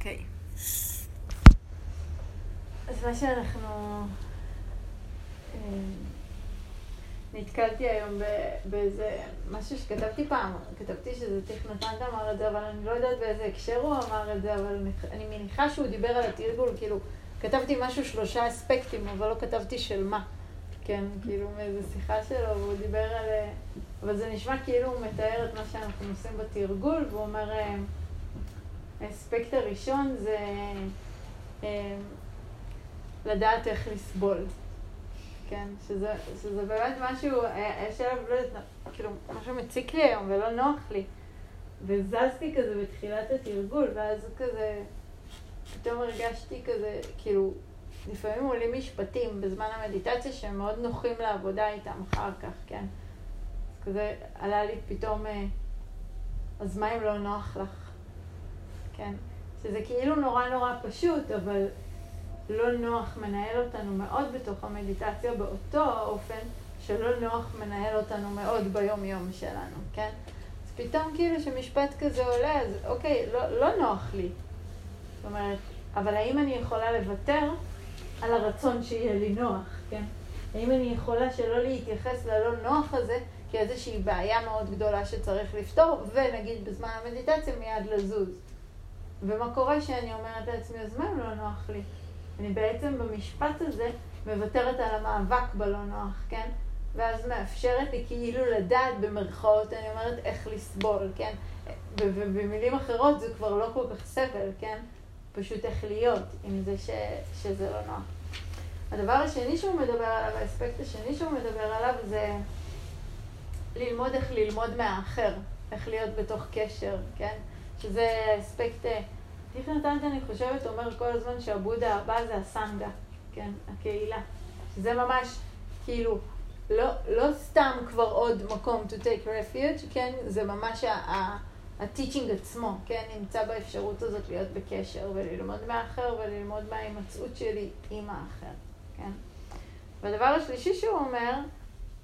אוקיי. אז מה שאנחנו... אה, נתקלתי היום באיזה משהו שכתבתי פעם, כתבתי שזה נתן אמר את זה, אבל אני לא יודעת באיזה הקשר הוא אמר את זה, אבל אני מניחה שהוא דיבר על התרגול, כאילו, כתבתי משהו שלושה אספקטים, אבל לא כתבתי של מה. כן, כאילו מאיזה שיחה שלו, והוא דיבר על... אבל זה נשמע כאילו הוא מתאר את מה שאנחנו עושים בתרגול, והוא אומר, אה, האספקט הראשון זה אה, לדעת איך לסבול. כן, שזה, שזה באמת משהו, יש עליו, לא יודעת, כאילו, משהו מציק לי היום ולא נוח לי. וזזתי כזה בתחילת התרגול, ואז כזה, פתאום הרגשתי כזה, כאילו, לפעמים עולים משפטים בזמן המדיטציה שהם מאוד נוחים לעבודה איתם אחר כך, כן? כזה עלה לי פתאום, אה, אז מה אם לא נוח לך? כן? שזה כאילו נורא נורא פשוט, אבל לא נוח מנהל אותנו מאוד בתוך המדיטציה באותו האופן שלא נוח מנהל אותנו מאוד ביום-יום שלנו, כן? אז פתאום כאילו שמשפט כזה עולה, אז אוקיי, לא, לא נוח לי. זאת אומרת, אבל האם אני יכולה לוותר על הרצון שיהיה לי נוח, כן? האם אני יכולה שלא להתייחס ללא נוח הזה כאיזושהי בעיה מאוד גדולה שצריך לפתור, ונגיד בזמן המדיטציה מיד לזוז. ומה קורה שאני אומרת לעצמי, אז מה אם לא נוח לי? אני בעצם במשפט הזה מוותרת על המאבק בלא נוח, כן? ואז מאפשרת לי כאילו לדעת במרכאות, אני אומרת, איך לסבול, כן? ובמילים אחרות זה כבר לא כל כך סבל, כן? פשוט איך להיות עם זה ש, שזה לא נוח. הדבר השני שהוא מדבר עליו, האספקט השני שהוא מדבר עליו זה ללמוד איך ללמוד מהאחר, איך להיות בתוך קשר, כן? שזה אספקט, טיפן נתנתי אני חושבת אומר כל הזמן שהבודה הבא זה הסנגה, כן? הקהילה. שזה ממש כאילו לא, לא סתם כבר עוד מקום to take refuge, כן? זה ממש ה... הטיצ'ינג עצמו, כן, נמצא באפשרות הזאת להיות בקשר וללמוד מהאחר וללמוד מההימצאות שלי עם האחר, כן. והדבר השלישי שהוא אומר,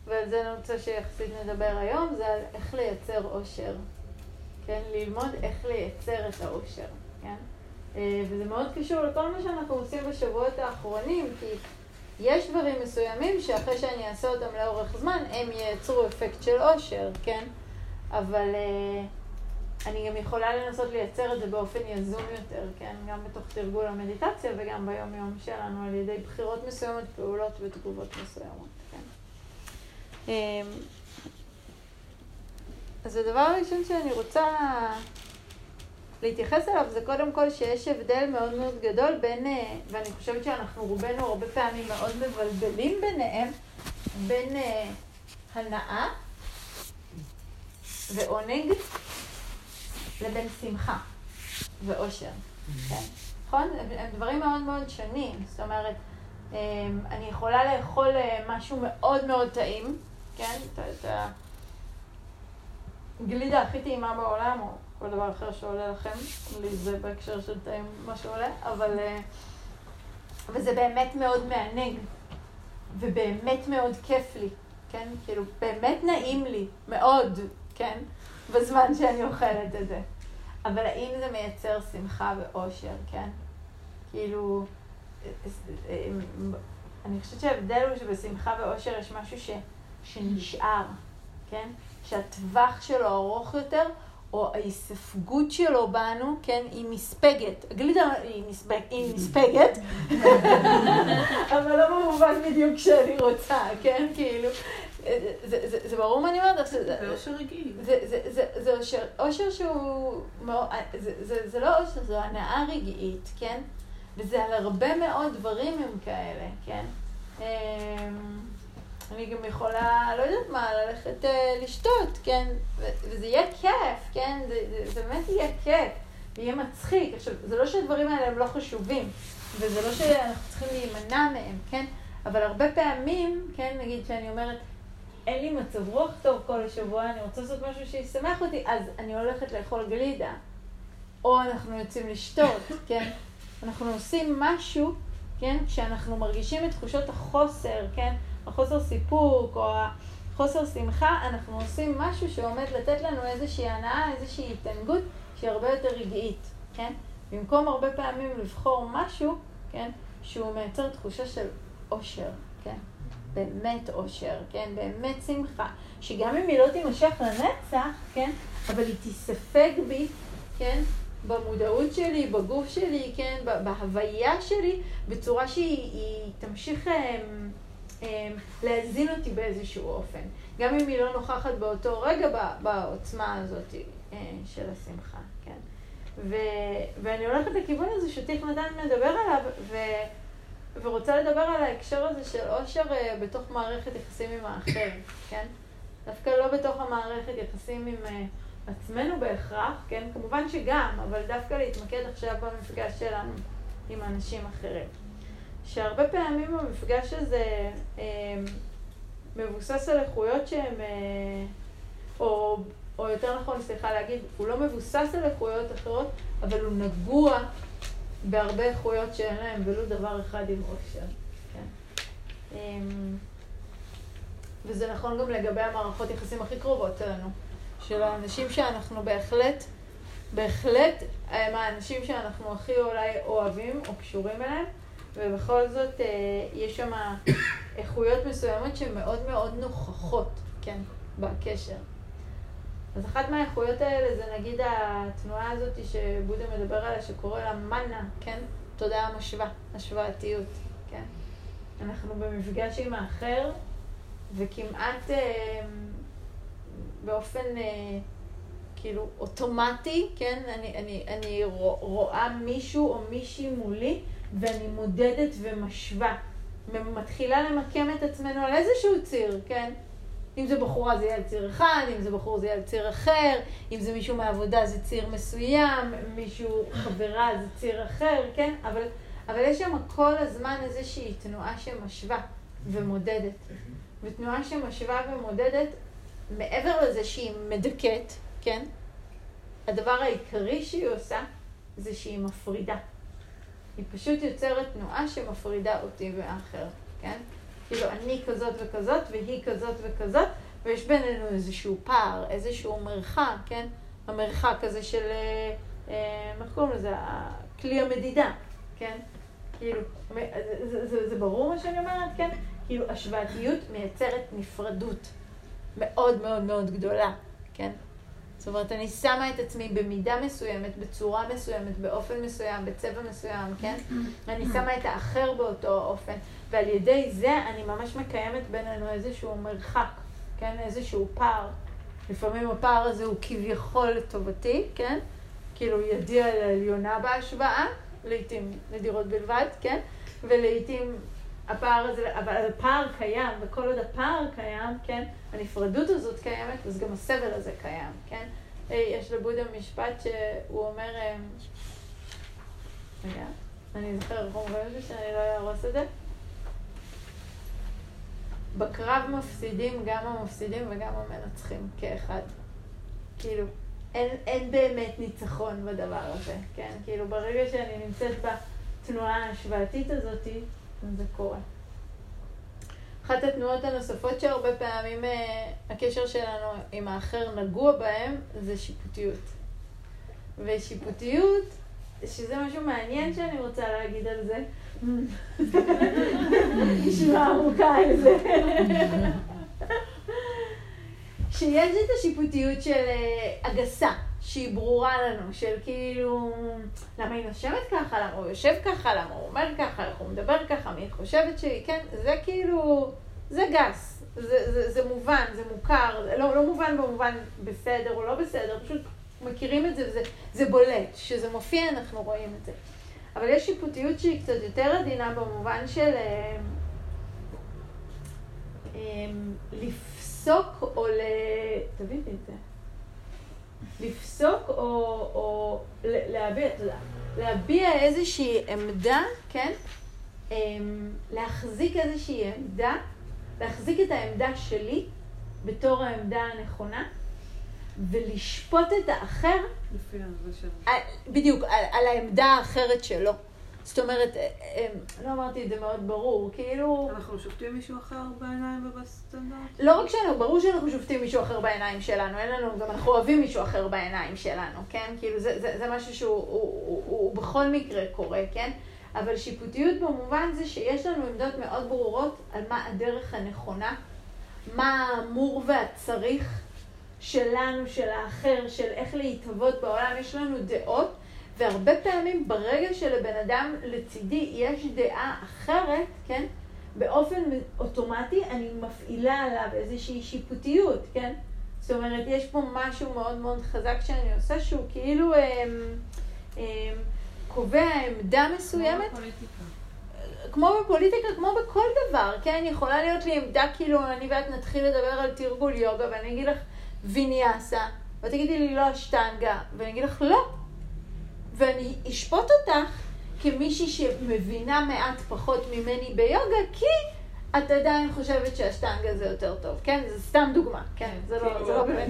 ועל זה אני רוצה שיחסית נדבר היום, זה על איך לייצר אושר, כן, ללמוד איך לייצר את האושר, כן. אה, וזה מאוד קשור לכל מה שאנחנו עושים בשבועות האחרונים, כי יש דברים מסוימים שאחרי שאני אעשה אותם לאורך זמן, הם ייצרו אפקט של אושר, כן? אבל... Uh, אני גם יכולה לנסות לייצר את זה באופן יזום יותר, כן? גם בתוך תרגול המדיטציה וגם ביום-יום שלנו, על ידי בחירות מסוימות, פעולות ותגובות מסוימות, כן? אז הדבר הראשון שאני רוצה להתייחס אליו זה קודם כל שיש הבדל מאוד מאוד גדול בין, אה, ואני חושבת שאנחנו רובנו הרבה פעמים מאוד מבלבלים ביניהם, בין אה, הנאה ועונג לבין שמחה ואושר, כן? נכון? הם דברים מאוד מאוד שונים. זאת אומרת, אמ, אני יכולה לאכול אה, משהו מאוד מאוד טעים, כן? את הגלידה הכי טעימה בעולם, או כל דבר אחר שעולה לכם, לי זה בהקשר של טעים מה שעולה, אבל... אה, וזה באמת מאוד מענג, ובאמת מאוד כיף לי, כן? כאילו, באמת נעים לי, מאוד, כן? בזמן שאני אוכלת את זה. אבל האם זה מייצר שמחה ואושר, כן? כאילו, אני חושבת שההבדל הוא שבשמחה ואושר יש משהו ש, שנשאר, כן? שהטווח שלו ארוך יותר, או ההיספגות שלו בנו, כן, היא מספגת. הגלידה היא, מספג, היא מספגת, אבל לא במובן בדיוק שאני רוצה, כן? כאילו, זה, זה, זה ברור מה אני אומרת? זה אושר רגיל. זה אושר שהוא, זה לא אושר, זו הנאה רגעית, כן? וזה על הרבה מאוד דברים הם כאלה, כן? אני גם יכולה, לא יודעת מה, ללכת uh, לשתות, כן? וזה יהיה כיף, כן? זה, זה, זה באמת יהיה כיף, ויהיה מצחיק. עכשיו, זה לא שהדברים האלה הם לא חשובים, וזה לא שאנחנו צריכים להימנע מהם, כן? אבל הרבה פעמים, כן, נגיד שאני אומרת, אין לי מצב רוח טוב כל השבוע, אני רוצה לעשות משהו שישמח אותי, אז אני הולכת לאכול גלידה. או אנחנו יוצאים לשתות, כן? אנחנו עושים משהו, כן? כשאנחנו מרגישים את תחושות החוסר, כן? החוסר סיפוק או החוסר שמחה, אנחנו עושים משהו שעומד לתת לנו איזושהי הנאה, איזושהי התענגות שהיא הרבה יותר רגעית, כן? במקום הרבה פעמים לבחור משהו, כן, שהוא מייצר תחושה של אושר, כן, באמת אושר, כן, באמת שמחה, שגם אם היא לא תימשך לנצח, כן, אבל היא תספג בי, כן, במודעות שלי, בגוף שלי, כן, בהוויה שלי, בצורה שהיא תמשיך אה, להזין אותי באיזשהו אופן. גם אם היא לא נוכחת באותו רגע בעוצמה הזאת אה, של השמחה, כן. ו, ואני הולכת לכיוון הזה שטיך נתן מדבר עליו, ו, ורוצה לדבר על ההקשר הזה של אושר אה, בתוך מערכת יחסים עם האחר, כן? דווקא לא בתוך המערכת יחסים עם אה, עצמנו בהכרח, כן? כמובן שגם, אבל דווקא להתמקד עכשיו במפגש שלנו עם אנשים אחרים. שהרבה פעמים המפגש הזה אה, מבוסס על איכויות שהן, אה, או, או יותר נכון, סליחה להגיד, הוא לא מבוסס על איכויות אחרות, אבל הוא נגוע בהרבה איכויות שאין להם ולו דבר אחד עם אושר. כן? אמ, וזה נכון גם לגבי המערכות יחסים הכי קרובות שלנו, של האנשים שאנחנו בהחלט, בהחלט הם האנשים שאנחנו הכי אולי אוהבים או קשורים אליהם, ובכל זאת אה, יש שם איכויות מסוימות שהן מאוד מאוד נוכחות, כן, בקשר. אז אחת מהאיכויות האלה זה נגיד התנועה הזאת שבודה מדבר עליה, שקורא לה מנה, כן? תודעה משווה, השוואתיות, כן? אנחנו במפגש עם האחר, וכמעט אה, באופן אה, כאילו אוטומטי, כן? אני, אני, אני רואה מישהו או מישהי מולי, ואני מודדת ומשווה. מתחילה למקם את עצמנו על איזשהו ציר, כן? אם זה בחורה זה יהיה על ציר אחד, אם זה בחור זה יהיה על ציר אחר, אם זה מישהו מהעבודה זה ציר מסוים, מישהו חברה זה ציר אחר, כן? אבל, אבל יש שם כל הזמן איזושהי תנועה שמשווה ומודדת. ותנועה שמשווה ומודדת, מעבר לזה שהיא מדכאת, כן? הדבר העיקרי שהיא עושה זה שהיא מפרידה. היא פשוט יוצרת תנועה שמפרידה אותי והאחר, כן? כאילו, אני כזאת וכזאת, והיא כזאת וכזאת, ויש בינינו איזשהו פער, איזשהו מרחק, כן? המרחק הזה של, אה, אה, איך קוראים לזה? כלי המדידה, כן? כאילו, זה, זה, זה ברור מה שאני אומרת, כן? כאילו, השוואתיות מייצרת נפרדות מאוד מאוד מאוד גדולה, כן? זאת אומרת, אני שמה את עצמי במידה מסוימת, בצורה מסוימת, באופן מסוים, בצבע מסוים, כן? אני שמה את האחר באותו אופן, ועל ידי זה אני ממש מקיימת בינינו איזשהו מרחק, כן? איזשהו פער. לפעמים הפער הזה הוא כביכול לטובתי, כן? כאילו ידי על העליונה בהשוואה, לעיתים נדירות בלבד, כן? ולעיתים הפער הזה, אבל הפער קיים, וכל עוד הפער קיים, כן, הנפרדות הזאת קיימת, אז גם הסבל הזה קיים, כן? יש לבודה משפט שהוא אומר, אה, רגע, אני זוכר איך אומרים את זה, שאני לא אהרוס את זה. בקרב מפסידים גם המפסידים וגם המנצחים כאחד. כאילו, אין, אין באמת ניצחון בדבר הזה, כן? כאילו, ברגע שאני נמצאת בתנועה ההשוואתית הזאת, זה קורה. אחת התנועות הנוספות שהרבה פעמים אה, הקשר שלנו עם האחר נגוע בהם, זה שיפוטיות. ושיפוטיות, שזה משהו מעניין שאני רוצה להגיד על זה, נשמע ארוכה זה. שיש את השיפוטיות של אה, הגסה, שהיא ברורה לנו, של כאילו, למה היא נושמת ככה, למה הוא יושב ככה, למה הוא אומר ככה, איך הוא מדבר ככה, מי חושבת שהיא, כן, זה כאילו, זה גס, זה, זה, זה מובן, זה מוכר, לא, לא מובן במובן בסדר או לא בסדר, פשוט מכירים את זה וזה זה בולט, כשזה מופיע אנחנו רואים את זה. אבל יש שיפוטיות שהיא קצת יותר עדינה במובן של אה, אה, לפסוק או ל... תביאי את זה. לפסוק או, או להביע, להביע איזושהי עמדה, כן? אמ, להחזיק איזושהי עמדה, להחזיק את העמדה שלי בתור העמדה הנכונה, ולשפוט את האחר, לפי בדיוק, על, על העמדה האחרת שלו. זאת אומרת, אה, אה, לא אמרתי את זה מאוד ברור, כאילו... אנחנו שופטים מישהו אחר בעיניים ובסטנדרט? לא רק שאנחנו, ברור שאנחנו שופטים מישהו אחר בעיניים שלנו, אין לנו, גם אנחנו אוהבים מישהו אחר בעיניים שלנו, כן? כאילו זה, זה, זה משהו שהוא הוא, הוא, הוא בכל מקרה קורה, כן? אבל שיפוטיות במובן זה שיש לנו עמדות מאוד ברורות על מה הדרך הנכונה, מה האמור והצריך שלנו, של האחר, של איך להתהוות בעולם, יש לנו דעות. והרבה פעמים ברגע שלבן אדם לצידי יש דעה אחרת, כן? באופן אוטומטי אני מפעילה עליו איזושהי שיפוטיות, כן? זאת אומרת, יש פה משהו מאוד מאוד חזק שאני עושה, שהוא כאילו אה, אה, קובע עמדה מסוימת. כמו בפוליטיקה. כמו בפוליטיקה, כמו בכל דבר, כן? יכולה להיות לי עמדה, כאילו, אני ואת נתחיל לדבר על תרגול יוגה, ואני אגיד לך ויניאסה, ואת תגידי לי לא אשטנגה, ואני אגיד לך לא, ואני אשפוט אותך כמישהי שמבינה מעט פחות ממני ביוגה, כי את עדיין חושבת שהשטנגה זה יותר טוב, כן? זה סתם דוגמה, כן? זה לא, זה לא באמת...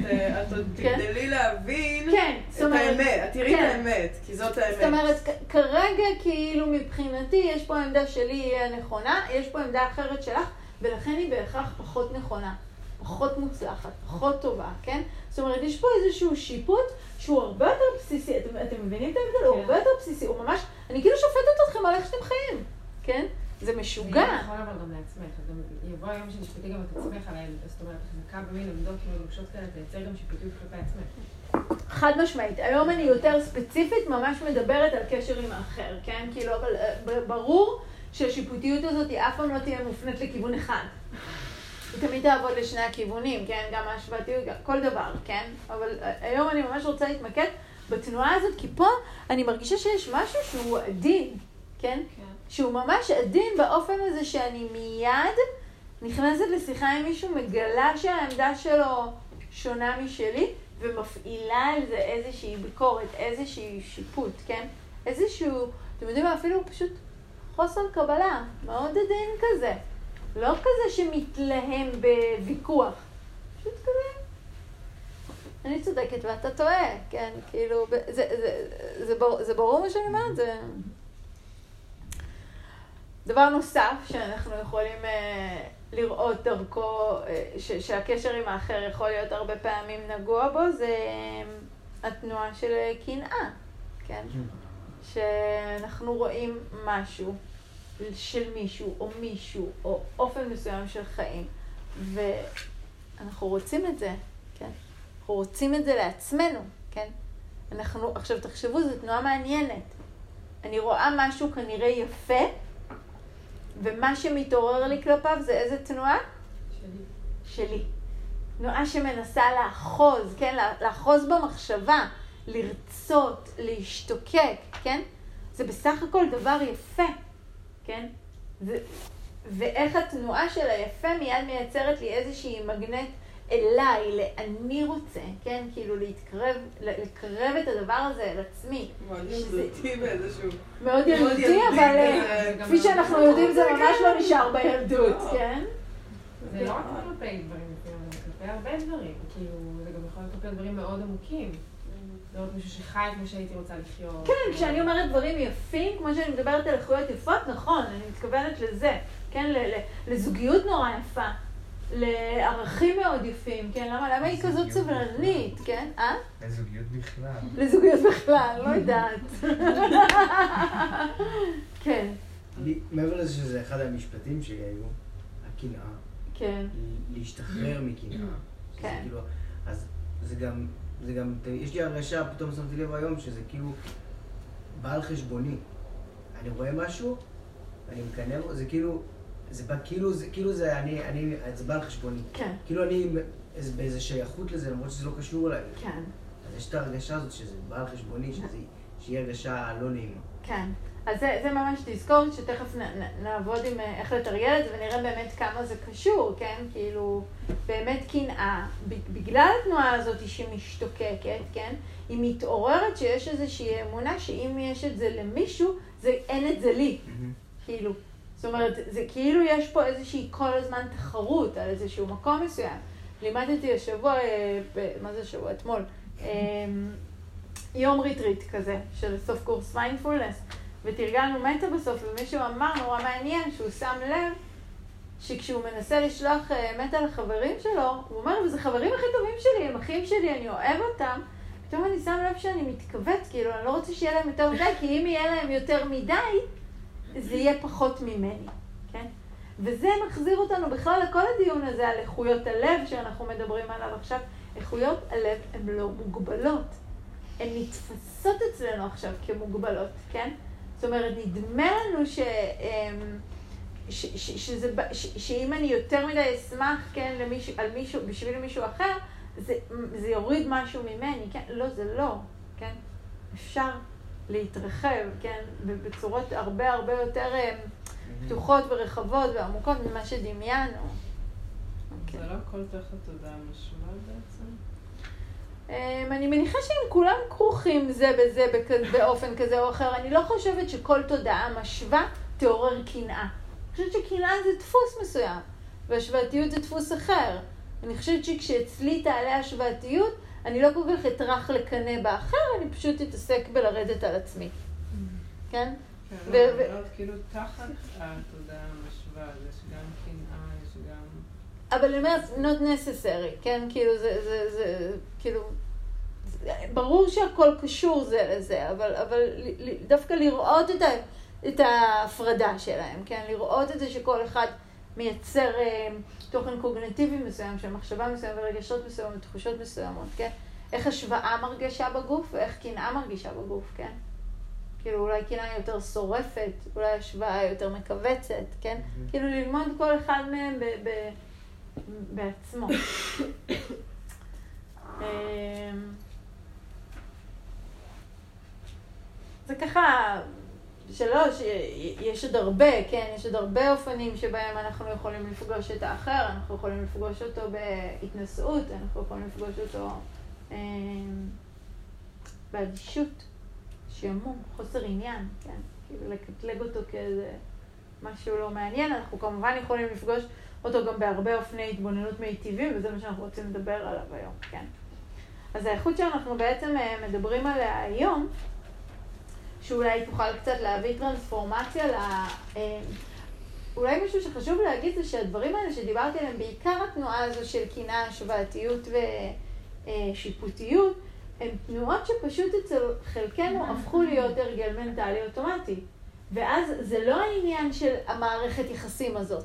את עוד כן? תגדלי להבין כן, את. האמת, את תראי את כן. האמת, כי זאת האמת. זאת אומרת, כרגע כאילו מבחינתי יש פה עמדה שלי היא הנכונה, יש פה עמדה אחרת שלך, ולכן היא בהכרח פחות נכונה, פחות מוצלחת, פחות טובה, כן? זאת אומרת, יש פה איזשהו שיפוט שהוא הרבה יותר בסיסי, אתם, אתם מבינים את ההבדל? הוא כן. הרבה יותר בסיסי, הוא ממש, אני כאילו שופטת אתכם על איך שאתם חיים, כן? זה משוגע. זה יכול אבל גם לעצמך, גם יבוא היום שתשפטי גם את עצמך עליהם, זאת אומרת, החזקה במין עמדות כאילו נוקשות כאלה, תייצר גם שיפוטיות כלפי עצמך. חד משמעית. היום אני יותר ספציפית ממש מדברת על קשר עם האחר, כן? כאילו, אבל אה, ברור שהשיפוטיות הזאת היא אף פעם לא תהיה מופנית לכיוון אחד. תמיד תעבוד לשני הכיוונים, כן? גם ההשוואתיות, כל דבר, כן? אבל אה, היום אני ממש רוצה להתמקד בתנועה הזאת, כי פה אני מרגישה שיש משהו שהוא עדין, כן? כן. שהוא ממש עדין באופן הזה שאני מיד נכנסת לשיחה עם מישהו, מגלה שהעמדה שלו שונה משלי, ומפעילה על זה איזושהי ביקורת, איזושהי שיפוט, כן? איזשהו, אתם יודעים מה, אפילו פשוט חוסר קבלה, מאוד עדין כזה. לא כזה שמתלהם בוויכוח, פשוט כזה. אני צודקת ואתה טועה, כן, כאילו, זה, זה, זה, זה, ברור, זה ברור מה שאני אומרת, זה... דבר נוסף שאנחנו יכולים אה, לראות דרכו, אה, ש, שהקשר עם האחר יכול להיות הרבה פעמים נגוע בו, זה אה, התנועה של אה, קנאה, כן? שאנחנו רואים משהו של מישהו או מישהו או אופן מסוים של חיים ואנחנו רוצים את זה, כן? אנחנו רוצים את זה לעצמנו, כן? אנחנו, עכשיו תחשבו, זו תנועה מעניינת. אני רואה משהו כנראה יפה, ומה שמתעורר לי כלפיו זה איזה תנועה? שלי. שלי. תנועה שמנסה לאחוז, כן? לאחוז במחשבה, לרצות, להשתוקק, כן? זה בסך הכל דבר יפה, כן? זה, ואיך התנועה של היפה מיד מייצרת לי איזושהי מגנט אליי, לאני רוצה, כן? כאילו להתקרב, לקרב את הדבר הזה אל עצמי. מאוד ילדותי באיזשהו... מאוד ילדותי, אבל אה, כפי לא- שאנחנו יודעים זה ממש לא נשאר בילדות, לא. כן? זה לא רק כלפי דברים זה כלפי הרבה דברים. כאילו, זה גם יכול להיות כלפי דברים מאוד עמוקים. לראות מישהו שחי כמו שהייתי רוצה לחיות. כן, כשאני אומרת דברים יפים, כמו שאני מדברת על איכויות יפות, נכון, אני מתכוונת לזה, כן, ל- ל- לזוגיות נורא יפה, לערכים מאוד יפים, כן, למה, למה היא כזאת סבלנית, כן? אה? לזוגיות בכלל. לזוגיות בכלל, לא יודעת. כן, מעבר לזה שזה אחד המשפטים שלי היו, הקנאה, כן, להשתחרר מקנאה. כן. כאילו, אז זה גם, זה גם, יש לי הרגשה, פתאום שמתי לב היום, שזה כאילו בא על חשבוני. אני רואה משהו, ואני מקנא בו, זה כאילו, זה בא, כאילו, זה, כאילו זה, אני, אני, זה בא על חשבוני. כן, כאילו אני איזה- באיזה שייכות לזה, למרות שזה לא קשור אליי. כן, אז יש את ההרגשה הזאת שזה בא על חשבוני, שזה, שהיא הרגשה לא נעימה. כן. אז זה, זה ממש תזכורת שתכף נ, נ, נעבוד עם אה, איך לתרגל את זה ונראה באמת כמה זה קשור, כן? כאילו, באמת קנאה, בגלל התנועה הזאת שמשתוקקת, כן? היא מתעוררת שיש איזושהי אמונה שאם יש את זה למישהו, זה, אין את זה לי, כאילו. זאת אומרת, זה כאילו יש פה איזושהי כל הזמן תחרות על איזשהו מקום מסוים. לימדתי השבוע, אה, ב- מה זה השבוע? אתמול. אה, יום retreat כזה, של סוף קורס מיינדפולנס, ותרגלנו metta בסוף, ומישהו אמר נורא מעניין שהוא שם לב שכשהוא מנסה לשלוח אה, metta לחברים שלו, הוא אומר, וזה חברים הכי טובים שלי, הם אחים שלי, אני אוהב אותם. פתאום אני שם לב שאני מתכווץ, כאילו, אני לא רוצה שיהיה להם יותר מדי, כי אם יהיה להם יותר מדי, זה יהיה פחות ממני, כן? וזה מחזיר אותנו בכלל לכל הדיון הזה על איכויות הלב שאנחנו מדברים עליו עכשיו. איכויות הלב הן לא מוגבלות. הן נתפסות אצלנו עכשיו כמוגבלות, כן? אומרת, נדמה לנו ש... אמ, ש, ש, שזה, ש, שאם אני יותר מדי אשמח, כן, למישהו, על מישהו, בשביל מישהו אחר, זה, זה יוריד משהו ממני, כן? לא, זה לא, כן? אפשר להתרחב, כן? בצורות הרבה הרבה יותר אמ, פתוחות ורחבות ועמוקות ממה שדמיינו. זה לא הכל תחת תודעה משמע בעצם? אמ, אני מניחה שהם כולם כרוכים זה בזה באופן כזה או אחר. אני לא חושבת שכל תודעה משווה תעורר קנאה. אני חושבת שקנאה זה דפוס מסוים, והשוואתיות זה דפוס אחר. אני חושבת שכשאצלי תעלה השוואתיות, אני לא כל כך אטרח לקנא באחר, אני פשוט אתעסק בלרדת על עצמי. כן? כן, ו- לא, כאילו תחת התודעה המשווה, אז יש גם קנאה, יש גם... אבל אני אומרת, not necessary, כן? כאילו, זה, זה, זה, כאילו, זה- ברור שהכל קשור זה לזה, אבל, אבל דווקא לראות את, ה, את ההפרדה שלהם, כן? לראות את זה שכל אחד מייצר אה, תוכן קוגנטיבי מסוים, של מחשבה מסוימת ורגשות מסוימות, תחושות מסוימות, כן? איך השוואה מרגישה בגוף ואיך קנאה מרגישה בגוף, כן? כאילו אולי קנאה יותר שורפת, אולי השוואה יותר מכווצת, כן? Mhm. כאילו ללמוד כל אחד מהם ב... ב בעצמו. אמ, זה ככה, שלוש, יש עוד הרבה, כן, יש עוד הרבה אופנים שבהם אנחנו יכולים לפגוש את האחר, אנחנו יכולים לפגוש אותו בהתנשאות, אנחנו יכולים לפגוש אותו אמ, באדישות, שעמום, חוסר עניין, כן, כאילו לקטלג אותו כאיזה משהו לא מעניין, אנחנו כמובן יכולים לפגוש אותו גם בהרבה אופני התבוננות מיטיבים, וזה מה שאנחנו רוצים לדבר עליו היום, כן. אז האיכות שאנחנו בעצם אה, מדברים עליה היום, שאולי תוכל קצת להביא טרנספורמציה ל... אה, אולי משהו שחשוב להגיד זה שהדברים האלה שדיברתי עליהם, בעיקר התנועה הזו של קנאה, השוואתיות ושיפוטיות, הן תנועות שפשוט אצל חלקנו הפכו להיות הרגל מנטלי אוטומטי. ואז זה לא העניין של המערכת יחסים הזאת.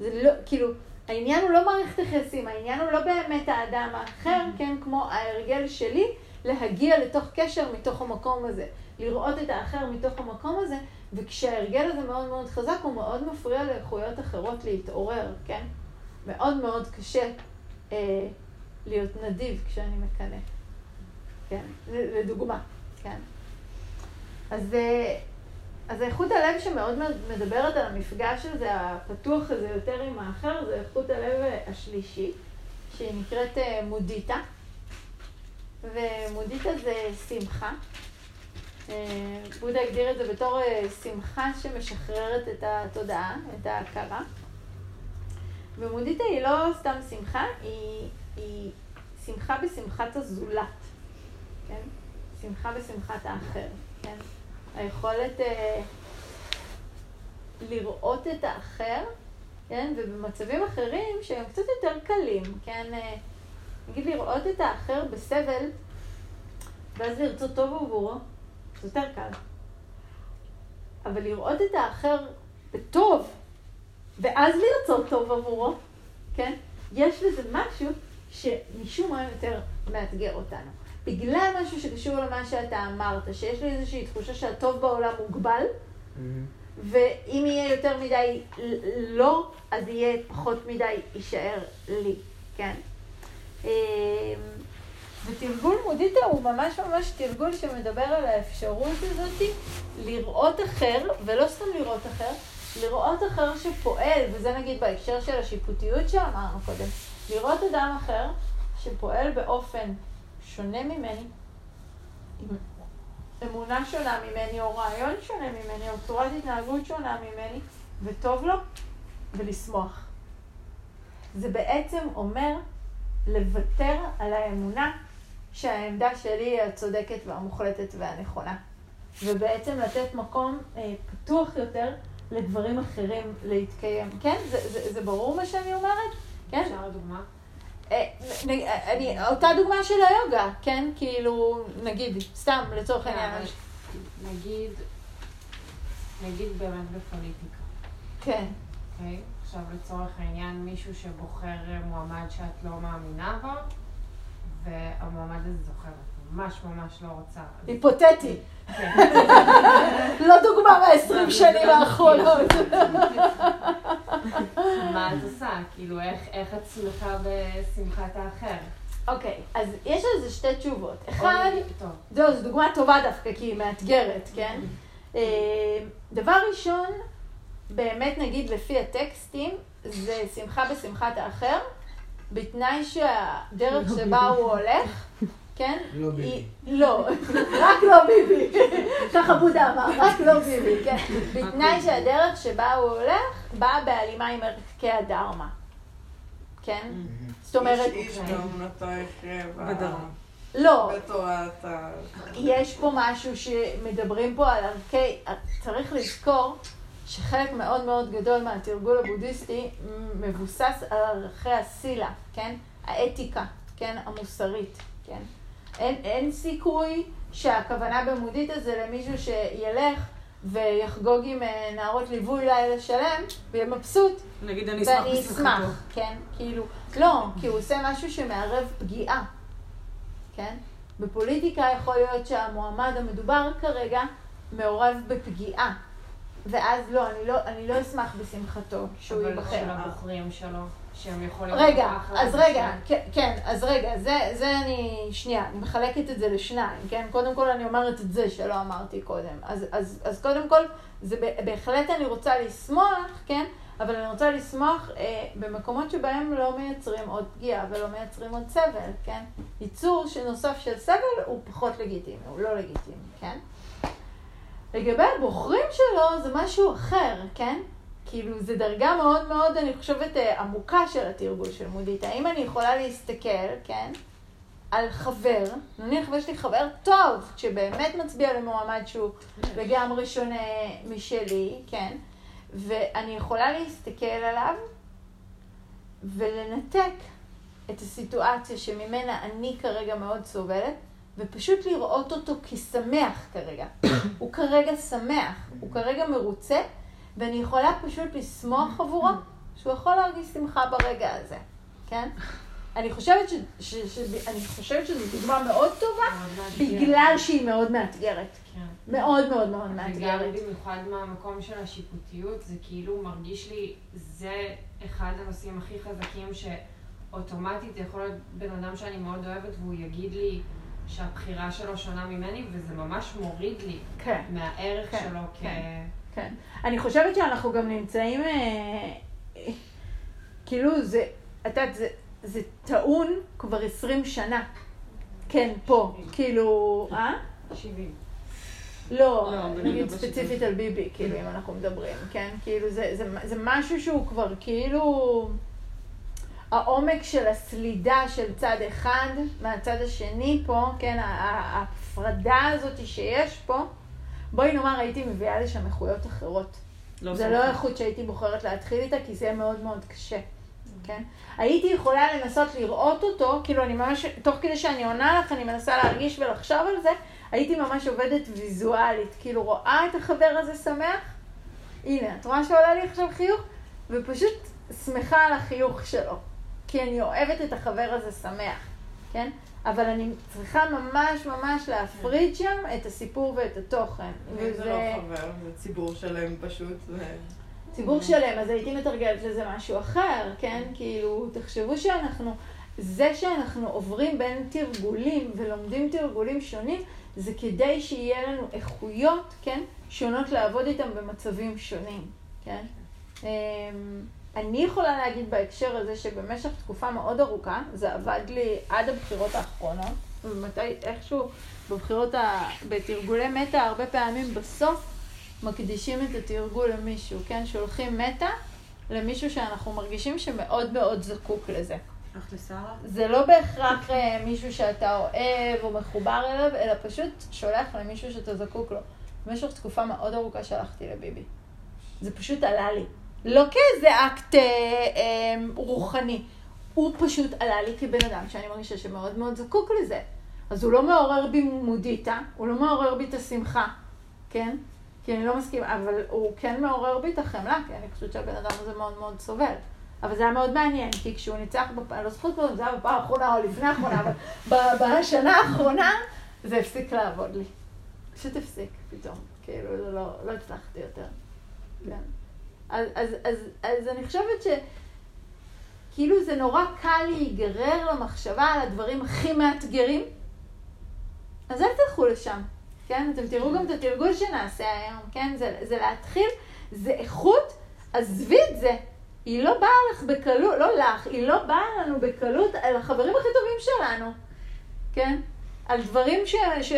זה לא, כאילו, העניין הוא לא מערכת יחסים, העניין הוא לא באמת האדם האחר, כן, כמו ההרגל שלי, להגיע לתוך קשר מתוך המקום הזה, לראות את האחר מתוך המקום הזה, וכשההרגל הזה מאוד מאוד חזק, הוא מאוד מפריע לאיכויות אחרות להתעורר, כן? מאוד מאוד קשה אה, להיות נדיב כשאני מקנא, כן? לדוגמה, כן? אז... אה, אז איכות הלב שמאוד מדברת על המפגש הזה, הפתוח הזה יותר עם האחר, זה איכות הלב השלישי, שהיא נקראת אה, מודיטה. ומודיטה זה שמחה. אה, בודה הגדיר את זה בתור אה, שמחה שמשחררת את התודעה, את ההכרה. ומודיטה היא לא סתם שמחה, היא, היא שמחה בשמחת הזולת, כן? שמחה בשמחת האחר, כן? היכולת אה, לראות את האחר, כן? ובמצבים אחרים שהם קצת יותר קלים, כן? אה, נגיד לראות את האחר בסבל, ואז לרצות טוב עבורו, זה יותר קל. אבל לראות את האחר בטוב, ואז לרצות טוב עבורו, כן? יש לזה משהו שמשום מה יותר מאתגר אותנו. בגלל משהו שקשור למה שאתה אמרת, שיש לי איזושהי תחושה שהטוב בעולם מוגבל, ואם יהיה יותר מדי לא, אז יהיה פחות מדי יישאר לי, כן? ותרגול מודיטה הוא ממש ממש תרגול שמדבר על האפשרות הזאת לראות אחר, ולא סתם לראות אחר, לראות אחר שפועל, וזה נגיד בהקשר של השיפוטיות שאמרנו קודם, לראות אדם אחר שפועל באופן שונה ממני, עם אמונה שונה ממני, או רעיון שונה ממני, או צורת התנהגות שונה ממני, וטוב לו, ולשמוח. זה בעצם אומר לוותר על האמונה שהעמדה שלי היא הצודקת והמוחלטת והנכונה. ובעצם לתת מקום אה, פתוח יותר לדברים אחרים להתקיים. כן? זה, זה, זה ברור מה שאני אומרת? כן? אפשר דוגמה? אה, נ- אני, אותה דוגמה של היוגה, כן? כאילו, נגיד, סתם, לצורך כן, העניין. נגיד, נגיד באמת בפוליטיקה, כן. אוקיי? עכשיו לצורך העניין מישהו שבוחר אה, מועמד שאת לא מאמינה בו, והמועמד הזה זוכר, את ממש ממש לא רוצה. היפותטי. כן. לא דוגמה מהעשרים שנים האחרונות. מה את עושה? כאילו, איך, את שמחה בשמחת האחר? אוקיי, אז יש על זה שתי תשובות. אחד, או- טוב. זהו, זו דוגמה טובה דווקא, כי היא מאתגרת, כן? אה, דבר ראשון, באמת נגיד לפי הטקסטים, זה שמחה בשמחת האחר, בתנאי שהדרך שבה הוא הולך, כן? לא ביבי. לא, רק לא ביבי. ככה בודה אמר, רק לא ביבי, כן. בתנאי שהדרך שבה הוא הולך, באה בהלימה עם ערכי הדרמה. כן? זאת אומרת, איש איש באמונתו יחיה ב- בדרום. לא, בתורת ה... יש פה משהו שמדברים פה על ערכי, צריך לזכור שחלק מאוד מאוד גדול מהתרגול הבודהיסטי מבוסס על ערכי הסילה, כן? האתיקה, כן? המוסרית, כן? אין, אין סיכוי שהכוונה במודית זה למישהו שילך ויחגוג עם אה, נערות ליווי לילה שלם ויהיה מבסוט נגיד אני אשמח ואני. אשמח, כן? כאילו, לא, כי הוא עושה משהו שמערב פגיעה, כן? בפוליטיקה יכול להיות שהמועמד המדובר כרגע מעורב בפגיעה, ואז לא, אני לא, אני לא אשמח בשמחתו שהוא אבל ייבחר. של הבוחרים שלו, שהם יכולים... רגע, אז. רגע, כן, כן, אז רגע, זה, זה אני, שנייה, אני מחלקת את זה לשניים, כן? קודם כל אני אומרת את זה שלא אמרתי קודם. אז, אז, אז קודם כל, זה בהחלט אני רוצה לשמוח, כן? אבל אני רוצה לשמוח אה, במקומות שבהם לא מייצרים עוד פגיעה ולא מייצרים עוד סבל, כן? ייצור שנוסף של סבל הוא פחות לגיטימי, הוא לא לגיטימי, כן? לגבי הבוחרים שלו זה משהו אחר, כן? כאילו, זו דרגה מאוד מאוד, אני חושבת, אה, עמוקה של התרגול של מודית. האם אני יכולה להסתכל, כן, על חבר, נניח ויש לי חבר טוב, שבאמת מצביע למועמד שהוא לגמרי שונה משלי, כן, ואני יכולה להסתכל עליו ולנתק את הסיטואציה שממנה אני כרגע מאוד סובלת, ופשוט לראות אותו כשמח כרגע. הוא כרגע שמח, הוא כרגע מרוצה, ואני יכולה פשוט לשמוח עבורו, שהוא יכול להרגיש שמחה ברגע הזה, כן? אני חושבת, ש, ש, ש, אני חושבת שזו דוגמה מאוד טובה. בגלל שהיא מאוד מאתגרת. כן. מאוד מאוד מאוד וגם מאתגרת. במיוחד מהמקום של השיפוטיות, זה כאילו מרגיש לי, זה אחד הנושאים הכי חזקים שאוטומטית יכול להיות בן אדם שאני מאוד אוהבת והוא יגיד לי שהבחירה שלו שונה ממני, וזה ממש מוריד לי כן, מהערך כן, שלו כ... כן. אני חושבת שאנחנו גם נמצאים, אה, כאילו זה, את יודעת, זה, זה טעון כבר 20 שנה. כן, פה. כאילו, אה? 70. לא, לא, נגיד ספציפית על ביבי, כאילו, אם אנחנו מדברים, כן? כאילו, זה, זה, זה משהו שהוא כבר כאילו... העומק של הסלידה של צד אחד מהצד השני פה, כן? ההפרדה הזאת שיש פה, בואי נאמר, הייתי מביאה לשם איכויות אחרות. לא זה. לא איכות שהייתי בוחרת להתחיל איתה, כי זה מאוד מאוד קשה, כן? הייתי יכולה לנסות לראות אותו, כאילו אני ממש, תוך כדי שאני עונה לך, אני מנסה להרגיש ולחשוב על זה, הייתי ממש עובדת ויזואלית, כאילו רואה את החבר הזה שמח, הנה, את רואה שעולה לי עכשיו חיוך? ופשוט שמחה על החיוך שלו, כי אני אוהבת את החבר הזה שמח, כן? אבל אני צריכה ממש ממש להפריד שם את הסיפור ואת התוכן. אם זה לא חבר, זה ציבור שלם פשוט. ציבור שלם, אז הייתי מתרגלת לזה משהו אחר, כן? כאילו, תחשבו שאנחנו, זה שאנחנו עוברים בין תרגולים ולומדים תרגולים שונים, זה כדי שיהיה לנו איכויות, כן? שונות לעבוד איתם במצבים שונים, כן? אני יכולה להגיד בהקשר הזה שבמשך תקופה מאוד ארוכה, זה עבד לי עד הבחירות האחרונות, ומתי, איכשהו בבחירות, ה... בתרגולי מטה, הרבה פעמים בסוף מקדישים את התרגול למישהו, כן? שולחים מטה למישהו שאנחנו מרגישים שמאוד מאוד זקוק לזה. זה לא בהכרח אה, מישהו שאתה אוהב או מחובר אליו, אלא פשוט שולח למישהו שאתה זקוק לו. במשך תקופה מאוד ארוכה שלחתי לביבי. זה פשוט עלה לי. לא כאיזה אקט אה, אה, רוחני, הוא פשוט עלה לי כבן אדם שאני מרגישה שמאוד מאוד זקוק לזה. אז הוא לא מעורר בי מודיטה, הוא לא מעורר בי את השמחה, כן? כי אני לא מסכימה, אבל הוא כן מעורר בי את החמלה, כי אני חושבת שהבן אדם הזה מאוד מאוד סובל. אבל זה היה מאוד מעניין, כי כשהוא ניצח, בפ... אני לא זוכרת כבר אם זה היה בפעם האחרונה או לפני האחרונה, אבל בשנה האחרונה זה הפסיק לעבוד לי. פשוט הפסיק פתאום, כאילו, לא, לא הצלחתי יותר. כן. אז, אז, אז, אז אני חושבת ש... כאילו זה נורא קל להיגרר למחשבה על הדברים הכי מאתגרים, אז אל תלכו לשם, כן? אתם תראו גם את התרגול שנעשה היום, כן? זה, זה להתחיל, זה איכות, עזבי את זה. היא לא באה לך בקלות, לא לך, היא לא באה לנו בקלות על החברים הכי טובים שלנו, כן? על דברים ש, ש,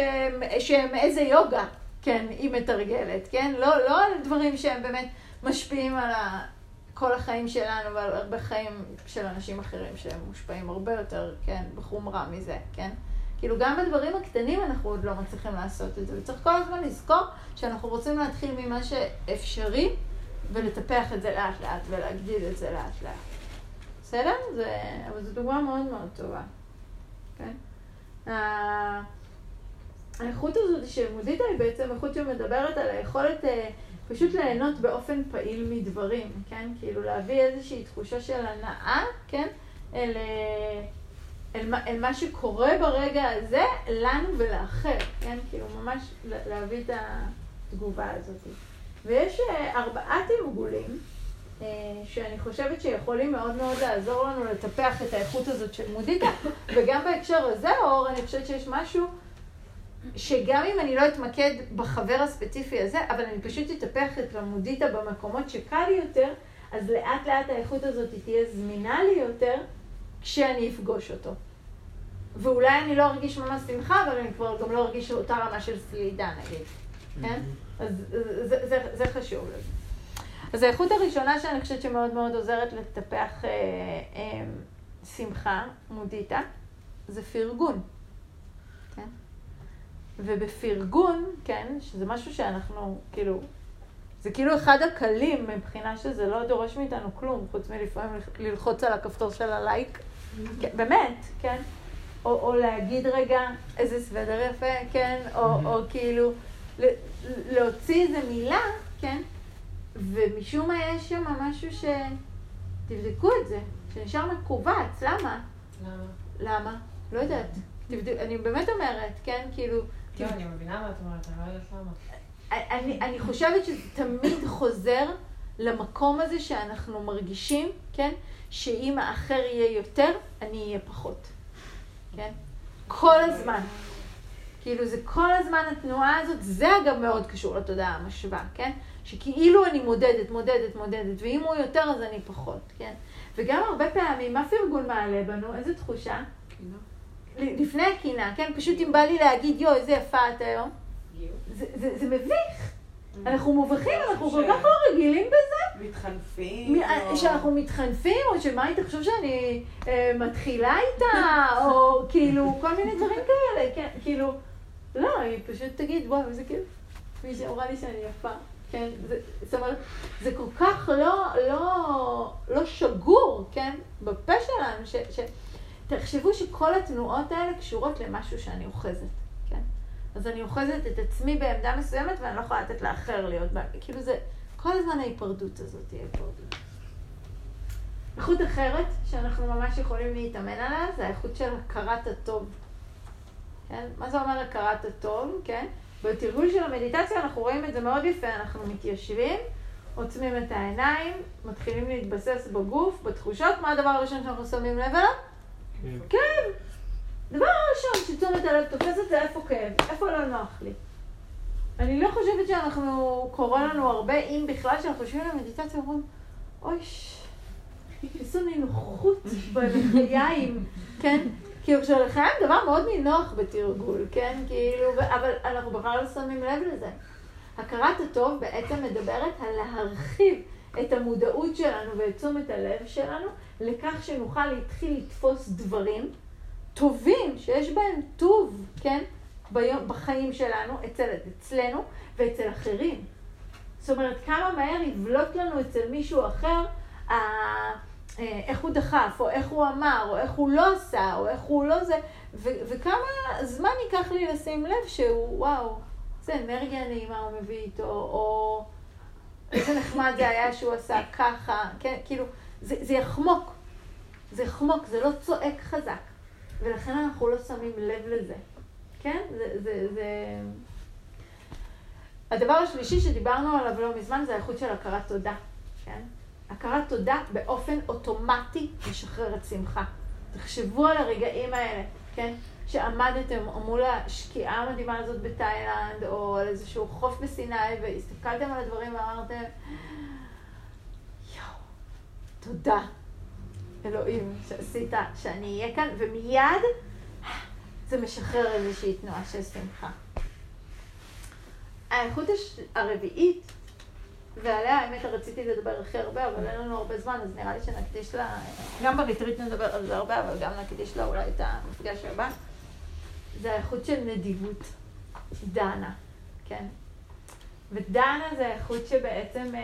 שהם איזה יוגה, כן, היא מתרגלת, כן? לא, לא על דברים שהם באמת משפיעים על כל החיים שלנו ועל הרבה חיים של אנשים אחרים שהם מושפעים הרבה יותר, כן, בחומרה מזה, כן? כאילו גם בדברים הקטנים אנחנו עוד לא מצליחים לעשות את זה, וצריך כל הזמן לזכור שאנחנו רוצים להתחיל ממה שאפשרי ולטפח את זה לאט לאט ולהגדיל את זה לאט לאט. בסדר? זה, אבל זו דוגמה מאוד מאוד טובה, כן? האיכות הזאת של מודיטה היא בעצם איכות שמדברת על היכולת אה, פשוט ליהנות באופן פעיל מדברים, כן? כאילו להביא איזושהי תחושה של הנאה, כן? אל, אל, אל מה שקורה ברגע הזה, לנו ולאחר, כן? כאילו ממש לה- להביא את התגובה הזאת. ויש אה, ארבעה תרגולים אה, שאני חושבת שיכולים מאוד מאוד לעזור לנו לטפח את האיכות הזאת של מודיטה, וגם בהקשר הזה, אור, אני חושבת שיש משהו שגם אם אני לא אתמקד בחבר הספציפי הזה, אבל אני פשוט אטפח את המודיטה במקומות שקל לי יותר, אז לאט לאט האיכות הזאת תהיה זמינה לי יותר כשאני אפגוש אותו. ואולי אני לא ארגיש ממש שמחה, אבל אני כבר גם לא ארגיש אותה רמה של סלידה נגיד, כן? אז זה, זה, זה, זה חשוב לזה. אז האיכות הראשונה שאני חושבת שמאוד מאוד עוזרת לטפח אה, אה, שמחה, מודיטה, זה פרגון. ובפרגון, כן, שזה משהו שאנחנו, כאילו, זה כאילו אחד הקלים מבחינה שזה לא דורש מאיתנו כלום, חוץ מלפעמים לח- ללחוץ על הכפתור של הלייק. כן, באמת, כן? או, או להגיד רגע איזה סוודר יפה, כן? או, או כאילו להוציא איזה מילה, כן? ומשום מה יש שם משהו ש... תבדקו את זה, שנשאר מכווץ, למה? למה? למה? לא יודעת. תבדק, אני באמת אומרת, כן? כאילו... אני מבינה מה את אומרת, אני לא יודעת למה. אני, אני חושבת שזה תמיד חוזר למקום הזה שאנחנו מרגישים, כן? שאם האחר יהיה יותר, אני אהיה פחות. כן? כל הזמן. כאילו זה כל הזמן התנועה הזאת, זה אגב מאוד קשור לתודעה המשווה, כן? שכאילו אני מודדת, מודדת, מודדת, ואם הוא יותר אז אני פחות, כן? וגם הרבה פעמים, מה פרגון מעלה בנו? איזה תחושה? ל- לפני הקינה, כן? פשוט אם בא לי להגיד, יואו, איזה יפה את היום, זה, זה, זה מביך. אנחנו מובכים, אנחנו כל כך לא רגילים בזה, מתחנפים. שאנחנו מתחנפים, או שמה היא תחשוב שאני אה, מתחילה איתה, או כאילו, כל מיני דברים כאלה, כן, כאילו, לא, היא פשוט תגיד, וואו, איזה כיף, מי שאמרה לי שאני יפה, כן, זה, זאת אומרת, זה כל כך לא, לא, לא שגור, כן, בפה שלנו, ש, ש, תחשבו שכל התנועות האלה קשורות למשהו שאני אוחזת, כן? אז אני אוחזת את עצמי בעמדה מסוימת ואני לא יכולה לתת לאחר להיות בה, כאילו זה, כל הזמן ההיפרדות הזאת היא ההיפרדות. איכות אחרת שאנחנו ממש יכולים להתאמן עליה זה האיכות של הכרת הטוב. כן? מה זה אומר הכרת הטוב, כן? בתרגול של המדיטציה אנחנו רואים את זה מאוד יפה, אנחנו מתיישבים, עוצמים את העיניים, מתחילים להתבסס בגוף, בתחושות, מה הדבר הראשון שאנחנו שמים לב אליו? כאב. דבר ראשון שתשומת הלב תופסת זה איפה כאב, איפה לא נוח לי. אני לא חושבת שאנחנו, קורה לנו הרבה, אם בכלל, שאנחנו יושבים למדיטציה ואומרים, אוי, ש- איזו נינוחות בלחיים, כן? כאילו כשלחיים דבר מאוד נינוח בתרגול, כן? כאילו, אבל אנחנו בכלל לא שמים לב לזה. הכרת הטוב בעצם מדברת על להרחיב את המודעות שלנו ואת תשומת הלב שלנו לכך שנוכל להתחיל לתפוס דברים טובים, שיש בהם טוב, כן? ביום, בחיים שלנו, אצל, אצלנו ואצל אחרים. זאת אומרת, כמה מהר יבלוט לנו אצל מישהו אחר. אה, איך הוא דחף, או איך הוא אמר, או איך הוא לא עשה, או איך הוא לא זה, ו- וכמה זמן ייקח לי לשים לב שהוא, וואו, איזה אנרגיה נעימה הוא מביא איתו, או איזה נחמד זה היה שהוא עשה ככה, כן, כאילו, זה, זה יחמוק, זה יחמוק, זה לא צועק חזק, ולכן אנחנו לא שמים לב לזה, כן? זה, זה, זה... הדבר השלישי שדיברנו עליו לא מזמן זה האיכות של הכרת תודה, כן? הכרת תודה באופן אוטומטי משחררת שמחה. תחשבו על הרגעים האלה, כן? שעמדתם מול השקיעה המדהימה הזאת בתאילנד, או על איזשהו חוף בסיני, והסתכלתם על הדברים ואמרתם, יואו, תודה, אלוהים, שעשית שאני אהיה כאן, ומיד זה משחרר איזושהי תנועה של שמחה. האיכות. הרביעית, ועליה האמת רציתי לדבר הכי הרבה, אבל אין לנו הרבה זמן, אז נראה לי שנקדיש לה, גם בריטריט נדבר על זה הרבה, אבל גם נקדיש לה אולי את המפגש הבא. זה האיכות של נדיבות, דנה, כן? ודנה זה האיכות שבעצם, אה,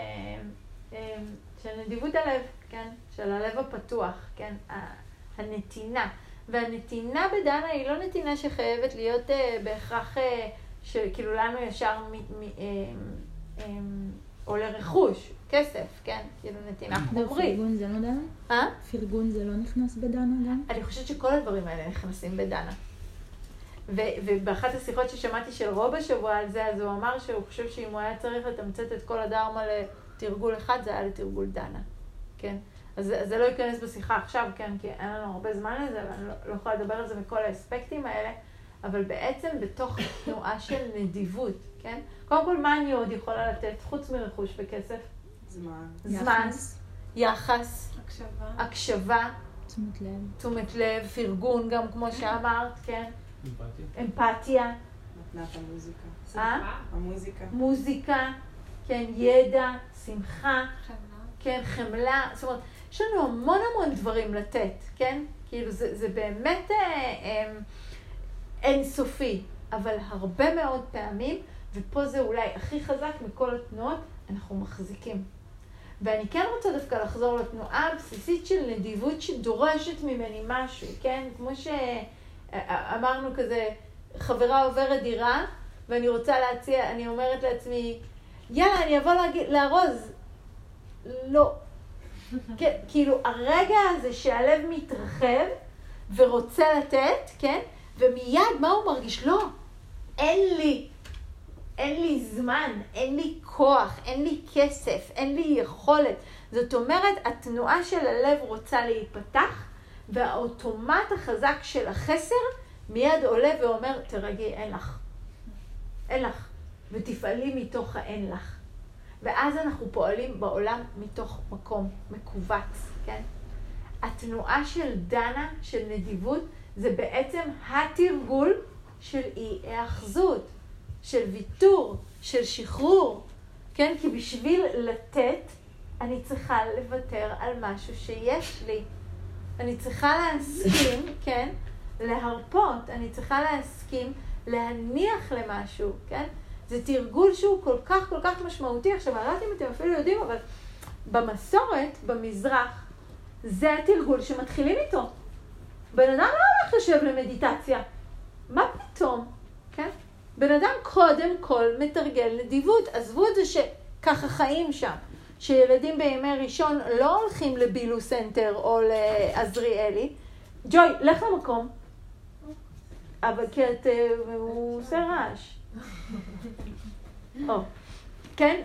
אה, של נדיבות הלב, כן? של הלב הפתוח, כן? הנתינה. והנתינה בדנה היא לא נתינה שחייבת להיות אה, בהכרח, שכאילו לנו ישר מ, מ, אה, אה, עולה רכוש, כסף, כן? כאילו נתינה חומרית. פרגון זה לא דנה? אה? פרגון זה לא נכנס בדנה גם? אני חושבת שכל הדברים האלה נכנסים בדנה. ו- ובאחת השיחות ששמעתי של רוב השבוע על זה, אז הוא אמר שהוא חושב שאם הוא היה צריך לתמצת את כל הדרמה לתרגול אחד, זה היה לתרגול דנה, כן? אז, אז זה לא ייכנס בשיחה עכשיו, כן? כי אין לנו הרבה זמן לזה, ואני לא, לא יכולה לדבר על זה מכל האספקטים האלה, אבל בעצם בתוך תנועה של נדיבות, כן? קודם כל, מה אני עוד יכולה לתת, חוץ מרכוש וכסף? זמן. זמן, יחס, יחס, הקשבה. הקשבה, תשומת לב. תשומת לב, פרגון גם, כמו שאמרת, כן? אמפתיה. אמפתיה, מתנת המוזיקה. אה? המוזיקה. מוזיקה, כן, ידע, שמחה, חמלה. כן, חמלה, זאת אומרת, יש לנו המון המון דברים לתת, כן? כאילו, זה, זה באמת אה, אה, אינסופי, אבל הרבה מאוד פעמים, ופה זה אולי הכי חזק מכל התנועות, אנחנו מחזיקים. ואני כן רוצה דווקא לחזור לתנועה הבסיסית של נדיבות שדורשת ממני משהו, כן? כמו שאמרנו כזה, חברה עוברת דירה, ואני רוצה להציע, אני אומרת לעצמי, יאללה, אני אבוא להגיד, לארוז. לא. כן, כאילו, הרגע הזה שהלב מתרחב ורוצה לתת, כן? ומיד, מה הוא מרגיש? לא, אין לי. אין לי זמן, אין לי כוח, אין לי כסף, אין לי יכולת. זאת אומרת, התנועה של הלב רוצה להיפתח, והאוטומט החזק של החסר מיד עולה ואומר, תרגי, אין לך. אין לך. ותפעלי מתוך האין לך. ואז אנחנו פועלים בעולם מתוך מקום מכווץ, כן? התנועה של דנה, של נדיבות, זה בעצם התרגול של אי היאחזות, של ויתור, של שחרור, כן? כי בשביל לתת, אני צריכה לוותר על משהו שיש לי. אני צריכה להסכים, כן? להרפות, אני צריכה להסכים להניח למשהו, כן? זה תרגול שהוא כל כך כל כך משמעותי. עכשיו, אני לא יודעת אם אתם אפילו יודעים, אבל במסורת, במזרח, זה התרגול שמתחילים איתו. בן אדם לא הולך לשבת למדיטציה. מה פתאום, כן? בן אדם קודם כל מתרגל נדיבות. עזבו את זה שככה חיים שם. שילדים בימי ראשון לא הולכים לבילו סנטר או לעזריאלי. ג'וי, לך למקום. אבל כי את... אה, הוא עושה רעש. או, כן?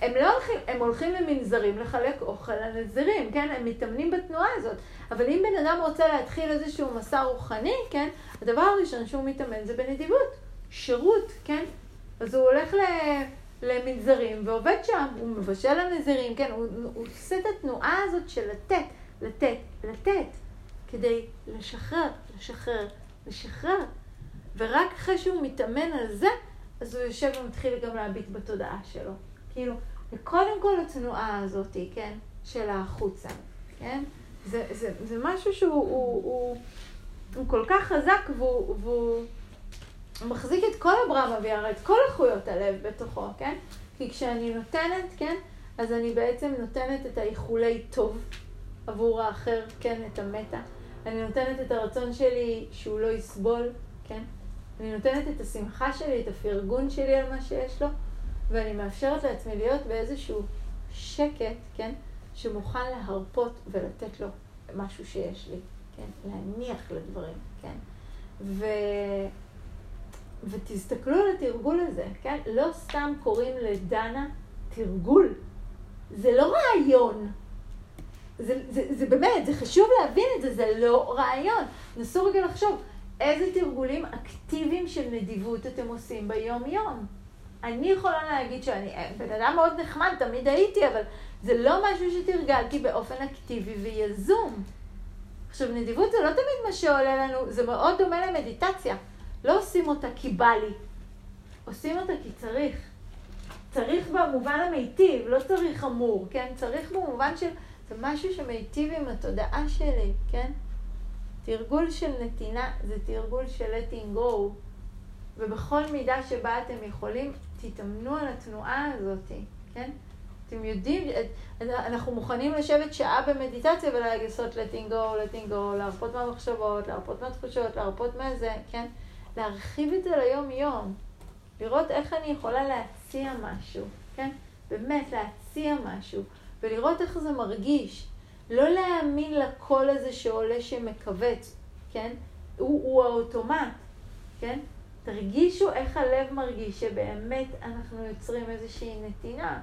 הם לא הולכים, הם הולכים למנזרים לחלק אוכל לנזירים, כן? הם מתאמנים בתנועה הזאת. אבל אם בן אדם רוצה להתחיל איזשהו מסע רוחני, כן? הדבר הראשון שהוא מתאמן זה בנדיבות. שירות, כן? אז הוא הולך ל... למנזרים ועובד שם, הוא מבשל לנזירים, כן? הוא, הוא עושה את התנועה הזאת של לתת, לתת, לתת, כדי לשחרר, לשחרר, לשחרר. ורק אחרי שהוא מתאמן על זה, אז הוא יושב ומתחיל גם להביט בתודעה שלו. כאילו, וקודם כל התנועה הזאת, כן, של החוצה, כן? זה, זה, זה משהו שהוא הוא, הוא, הוא כל כך חזק והוא, והוא מחזיק את כל הברמה וירא, את כל איכויות הלב בתוכו, כן? כי כשאני נותנת, כן, אז אני בעצם נותנת את האיחולי טוב עבור האחר, כן, את המטה. אני נותנת את הרצון שלי שהוא לא יסבול, כן? אני נותנת את השמחה שלי, את הפרגון שלי על מה שיש לו, ואני מאפשרת לעצמי להיות באיזשהו שקט, כן? שמוכן להרפות ולתת לו משהו שיש לי, כן? להניח לדברים, כן? ו... ותסתכלו על התרגול הזה, כן? לא סתם קוראים לדנה תרגול. זה לא רעיון. זה, זה, זה באמת, זה חשוב להבין את זה, זה לא רעיון. נסו רגע לחשוב, איזה תרגולים אקטיביים של נדיבות אתם עושים ביום-יום? אני יכולה להגיד שאני בן אדם מאוד נחמד, תמיד הייתי, אבל זה לא משהו שתרגלתי באופן אקטיבי ויזום. עכשיו, נדיבות זה לא תמיד מה שעולה לנו, זה מאוד דומה למדיטציה. לא עושים אותה כי בא לי, עושים אותה כי צריך. צריך במובן המיטיב, לא צריך אמור, כן? צריך במובן של, זה משהו שמיטיב עם התודעה שלי, כן? תרגול של נתינה זה תרגול של letting go, ובכל מידה שבה אתם יכולים, תתאמנו על התנועה הזאת, כן? אתם יודעים, אנחנו מוכנים לשבת שעה במדיטציה ולעשות letting go, letting go, להרפות מהמחשבות, להרפות מהתחושות, להרפות מהזה, כן? להרחיב את זה ליום-יום. לראות איך אני יכולה להציע משהו, כן? באמת, להציע משהו. ולראות איך זה מרגיש. לא להאמין לקול הזה שעולה שמכווץ, כן? הוא, הוא האוטומט, כן? תרגישו איך הלב מרגיש שבאמת אנחנו יוצרים איזושהי נתינה.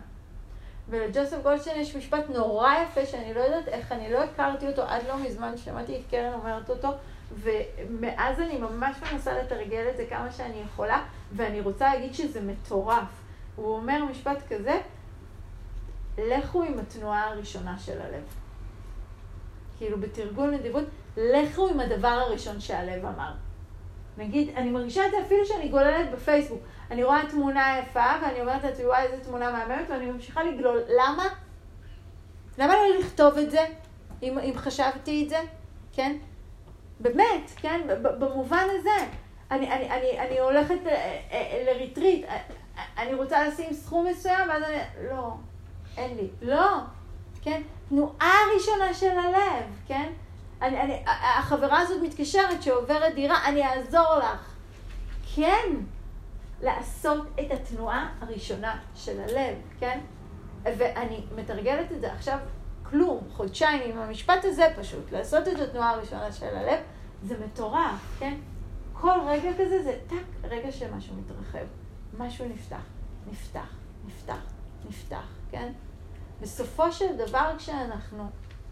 ולג'וסף גולדשטיין יש משפט נורא יפה שאני לא יודעת איך, אני לא הכרתי אותו עד לא מזמן, שמעתי את קרן אומרת אותו, ומאז אני ממש מנסה לתרגל את זה כמה שאני יכולה, ואני רוצה להגיד שזה מטורף. הוא אומר משפט כזה, לכו עם התנועה הראשונה של הלב. כאילו בתרגול נדיבות, לכו עם הדבר הראשון שהלב אמר. נגיד, אני מרגישה את זה אפילו שאני גוללת בפייסבוק. אני רואה תמונה יפה, ואני אומרת לעצמי, וואי, איזה תמונה מהממת, ואני ממשיכה לגלול. למה? למה לא לכתוב את זה, אם, אם חשבתי את זה? כן? באמת, כן? במובן הזה. אני, אני, אני, אני הולכת אה, אה, לריטריט, אה, אני רוצה לשים סכום מסוים, ואז אני... לא, אין לי. לא, כן? תנועה ראשונה של הלב, כן? אני, אני, החברה הזאת מתקשרת שעוברת דירה, אני אעזור לך. כן, לעשות את התנועה הראשונה של הלב, כן? ואני מתרגלת את זה עכשיו כלום, חודשיים עם המשפט הזה פשוט, לעשות את התנועה הראשונה של הלב, זה מטורף, כן? כל רגע כזה זה טאק, רגע שמשהו מתרחב, משהו נפתח, נפתח, נפתח, נפתח, כן? בסופו של דבר כשאנחנו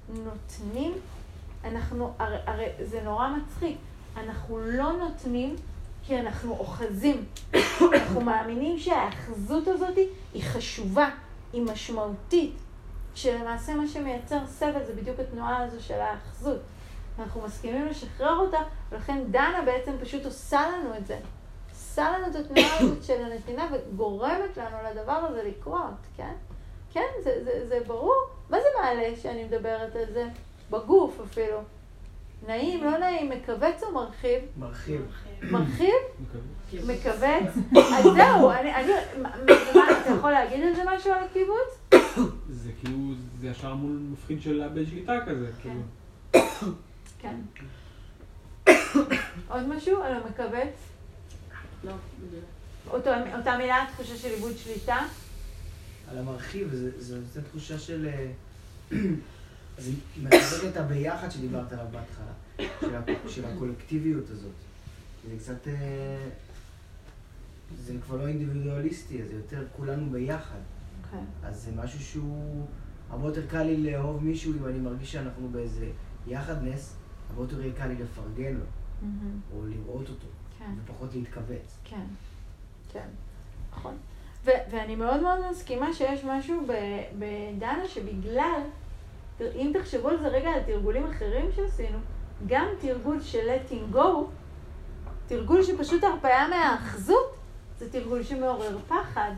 נותנים, אנחנו, הרי, הרי זה נורא מצחיק, אנחנו לא נותנים כי אנחנו אוחזים. אנחנו מאמינים שהאחזות הזאת היא חשובה, היא משמעותית, שלמעשה מה שמייצר סבל זה בדיוק התנועה הזו של האחזות. אנחנו מסכימים לשחרר אותה, ולכן דנה בעצם פשוט עושה לנו את זה. עושה לנו את התנועה הזאת של הנתינה וגורמת לנו לדבר הזה לקרות, כן? כן, זה, זה, זה ברור. מה זה מעלה שאני מדברת על זה? בגוף אפילו. נעים, לא נעים, מכווץ או מרחיב? מרחיב. מרחיב? מכווץ? אז זהו, אני, אני, מה, אתה יכול להגיד על זה משהו על הקיבוץ? זה כאילו, זה ישר מול מפחיד של לאבד שליטה כזה, כאילו. כן. עוד משהו על המכווץ? לא, בדיוק. אותה מילה, תחושה של איבוד שליטה? על המרחיב, זה, זה נותן תחושה של... אה, זה מחזק את הביחד שדיברת עליו בהתחלה, של, ה- של הקולקטיביות הזאת. זה קצת... אה, זה כבר לא אינדיבידואליסטי, זה יותר כולנו ביחד. כן. אז זה משהו שהוא... הרבה יותר קל לי לאהוב מישהו אם אני מרגיש שאנחנו באיזה יחדנס, הרבה יותר יהיה קל לי לפרגן לו, מהמם. או לראות אותו, כן. ופחות להתכווץ. כן, כן, נכון. ו- ואני מאוד מאוד מסכימה שיש משהו ב- בדנה שבגלל, אם תחשבו על זה רגע על תרגולים אחרים שעשינו, גם תרגול של letting go, תרגול שפשוט הרפאיה מהאחזות, זה תרגול שמעורר פחד.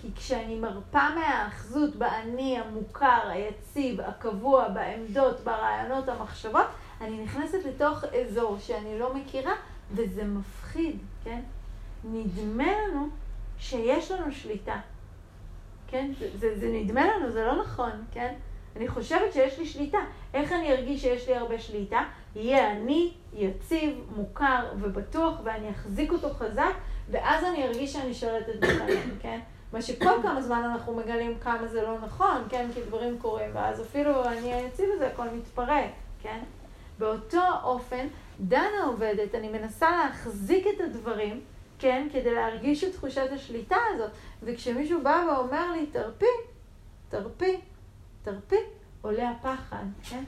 כי כשאני מרפה מהאחזות באני המוכר, היציב, הקבוע, בעמדות, ברעיונות, המחשבות, אני נכנסת לתוך אזור שאני לא מכירה, וזה מפחיד, כן? נדמה לנו שיש לנו שליטה. כן? זה, זה, זה נדמה לנו, זה לא נכון, כן? אני חושבת שיש לי שליטה. איך אני ארגיש שיש לי הרבה שליטה? יהיה אני יציב, מוכר ובטוח, ואני אחזיק אותו חזק, ואז אני ארגיש שאני שולטת בחיים, כן? מה שכל כמה זמן אנחנו מגלים כמה זה לא נכון, כן? כי דברים קורים, ואז אפילו אני היציב הזה, הכל מתפרק, כן? באותו אופן, דנה עובדת, אני מנסה להחזיק את הדברים, כן? כדי להרגיש את תחושת השליטה הזאת. וכשמישהו בא ואומר לי, תרפי, תרפי, תרפי, עולה הפחד, כן?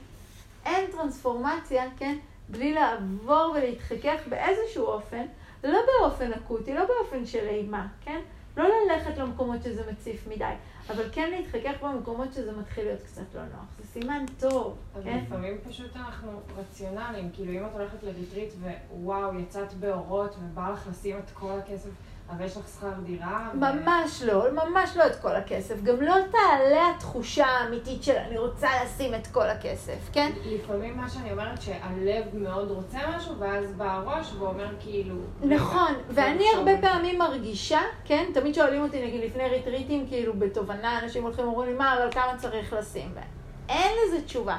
אין טרנספורמציה, כן? בלי לעבור ולהתחכך באיזשהו אופן, לא באופן אקוטי, לא באופן של אימה, כן? לא ללכת למקומות שזה מציף מדי, אבל כן להתחכך במקומות שזה מתחיל להיות קצת לא נוח. זה סימן טוב, אבל כן? לפעמים פשוט אנחנו רציונליים, כאילו אם את הולכת לריטריט ווואו, יצאת באורות ובא לך לשים את כל הכסף, אבל יש לך שכר דירה. ו- ממש לא, ממש לא את כל הכסף. גם לא תעלה התחושה האמיתית של אני רוצה לשים את כל הכסף, כן? לפעמים מה שאני אומרת שהלב מאוד רוצה משהו, ואז בא הראש ואומר כאילו... נכון, רגע, ואני בוא הרבה נחשוב. פעמים מרגישה, כן? תמיד שואלים אותי, נגיד, לפני ריטריטים, כאילו, בתובנה, אנשים הולכים ואומרים לי, מה, אבל כמה צריך לשים? אין לזה תשובה.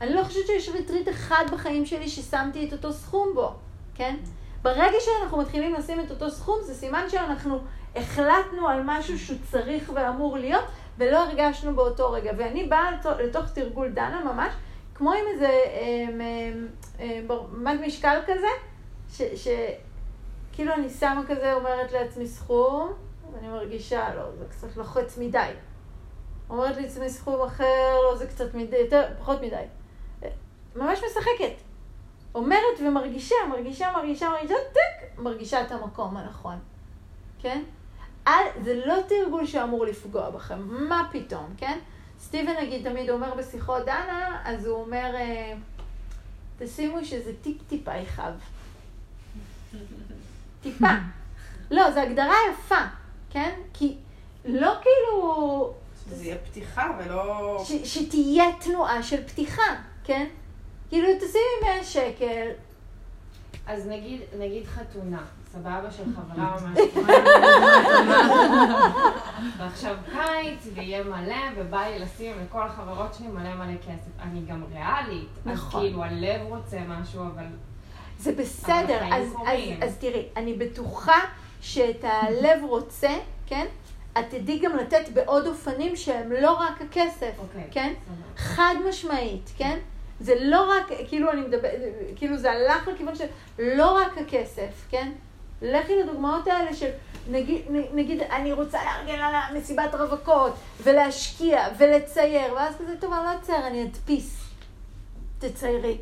אני לא חושבת שיש retreat אחד בחיים שלי ששמתי את אותו סכום בו, כן? ברגע שאנחנו מתחילים לשים את אותו סכום, זה סימן שאנחנו החלטנו על משהו שהוא צריך ואמור להיות, ולא הרגשנו באותו רגע. ואני באה לתוך, תרגול dana ממש, כמו עם איזה אמ, אמ, אמ, מד משקל כזה, ש, ש, כאילו אני שמה כזה, אומרת לעצמי סכום, ואני מרגישה, לא, זה קצת לוחץ מדי. אומרת לעצמי סכום אחר, לא, זה קצת מדי, יותר, פחות מדי. ממש משחקת. אומרת ומרגישה, מרגישה, מרגישה, מרגישה, טק, מרגישה את המקום הנכון. כן? אל, זה לא תרגול שאמור לפגוע בכם, מה פתאום, כן? סטיבן נגיד תמיד אומר בשיחות דנה, אז הוא אומר, אה, תשימו שזה טיפ-טיפה יכאב. טיפה. לא, זו הגדרה יפה, כן? כי לא כאילו... שזה יהיה פתיחה ולא... ש, שתהיה תנועה של פתיחה, כן? כאילו, תשימי 100 שקל, אז נגיד, נגיד חתונה, סבבה של חברה ממש ועכשיו קיץ, ויהיה מלא, ובא לי לשים לכל החברות שלי מלא מלא כסף. אני גם ריאלית. נכון. אז כאילו הלב רוצה משהו, אבל... זה בסדר. אז, אז. אז תראי, אני בטוחה שאת הלב רוצה, כן? את תדעי גם לתת בעוד אופנים שהם לא רק הכסף, אוקיי. כן? חד משמעית, כן? זה לא רק, כאילו אני מדבר, כאילו זה הלך לכיוון של לא רק הכסף, כן? לכי לדוגמאות האלה של, נגיד, נגיד אני רוצה לארגן על מסיבת רווקות, ולהשקיע, ולצייר, ואז כזה, טוב, אני לא אצייר, אני אדפיס. תציירי.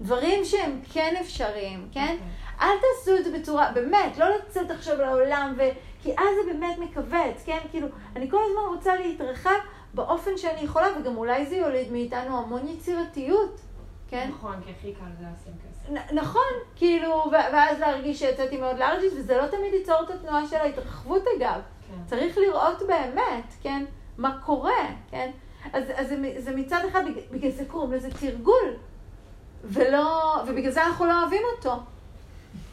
דברים שהם כן אפשריים, כן? אל תעשו את זה בצורה, באמת, לא לצאת עכשיו לעולם, ו... כי אז זה באמת מכווץ, כן? כאילו, אני כל הזמן רוצה להתרחב באופן שאני יכולה, וגם אולי זה יוליד מאיתנו המון יצירתיות, כן? נכון, כי הכי קל זה לשים כסף. נכון, כאילו, ואז להרגיש שיצאתי מאוד לארג'ית, וזה לא תמיד ייצור את התנועה של ההתרחבות אגב. כן. צריך לראות באמת, כן, מה קורה, כן? אז, אז זה, זה מצד אחד, בג- בגלל זה קוראים לזה תרגול, ולא, ובגלל זה אנחנו לא אוהבים אותו.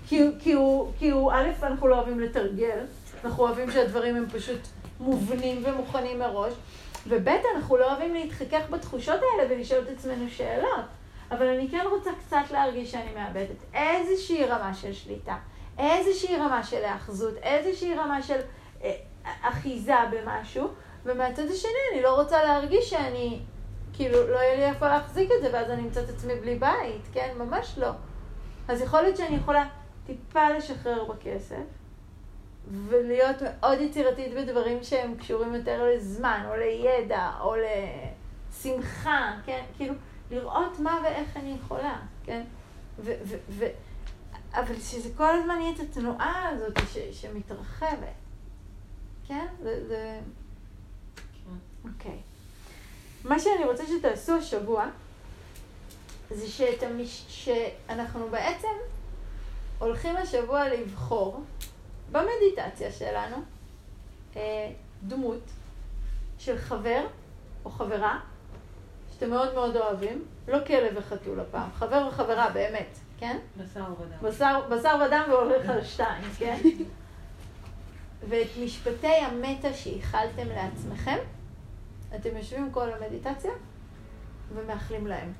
כי, כי, הוא, כי הוא, א', אנחנו לא אוהבים לתרגל, אנחנו אוהבים שהדברים הם פשוט מובנים ומוכנים מראש, וב', אנחנו לא אוהבים להתחכך בתחושות האלה ולשאול את עצמנו שאלות. אבל אני כן רוצה קצת להרגיש שאני מאבדת איזושהי רמה של שליטה, איזושהי רמה של היאחזות, איזושהי רמה של אה, אחיזה במשהו, ומהצד השני אני לא רוצה להרגיש שאני, כאילו, לא יהיה לי איפה להחזיק את זה, ואז אני אמצא את עצמי בלי בית, כן? ממש לא. אז יכול להיות שאני יכולה טיפה לשחרר בכסף, ולהיות מאוד יצירתית בדברים שהם קשורים יותר לזמן, או לידע, או לשמחה, כן? כאילו, לראות מה ואיך אני יכולה, כן? ו- ו- ו- אבל שזה כל הזמן יהיה את התנועה הזאת ש- שמתרחבת, כן? זה... זה... אוקיי. מה שאני רוצה שתעשו השבוע, זה שאת המש... שאנחנו בעצם הולכים השבוע לבחור במדיטציה שלנו אה, דמות של חבר או חברה שאתם מאוד מאוד אוהבים, לא כלב וחתול הפעם, חבר וחברה באמת, כן? בשר ודם. בשר, בשר ודם והולך על שתיים, כן? ואת משפטי המטה שהכלתם לעצמכם, אתם יושבים כל המדיטציה ומאחלים להם.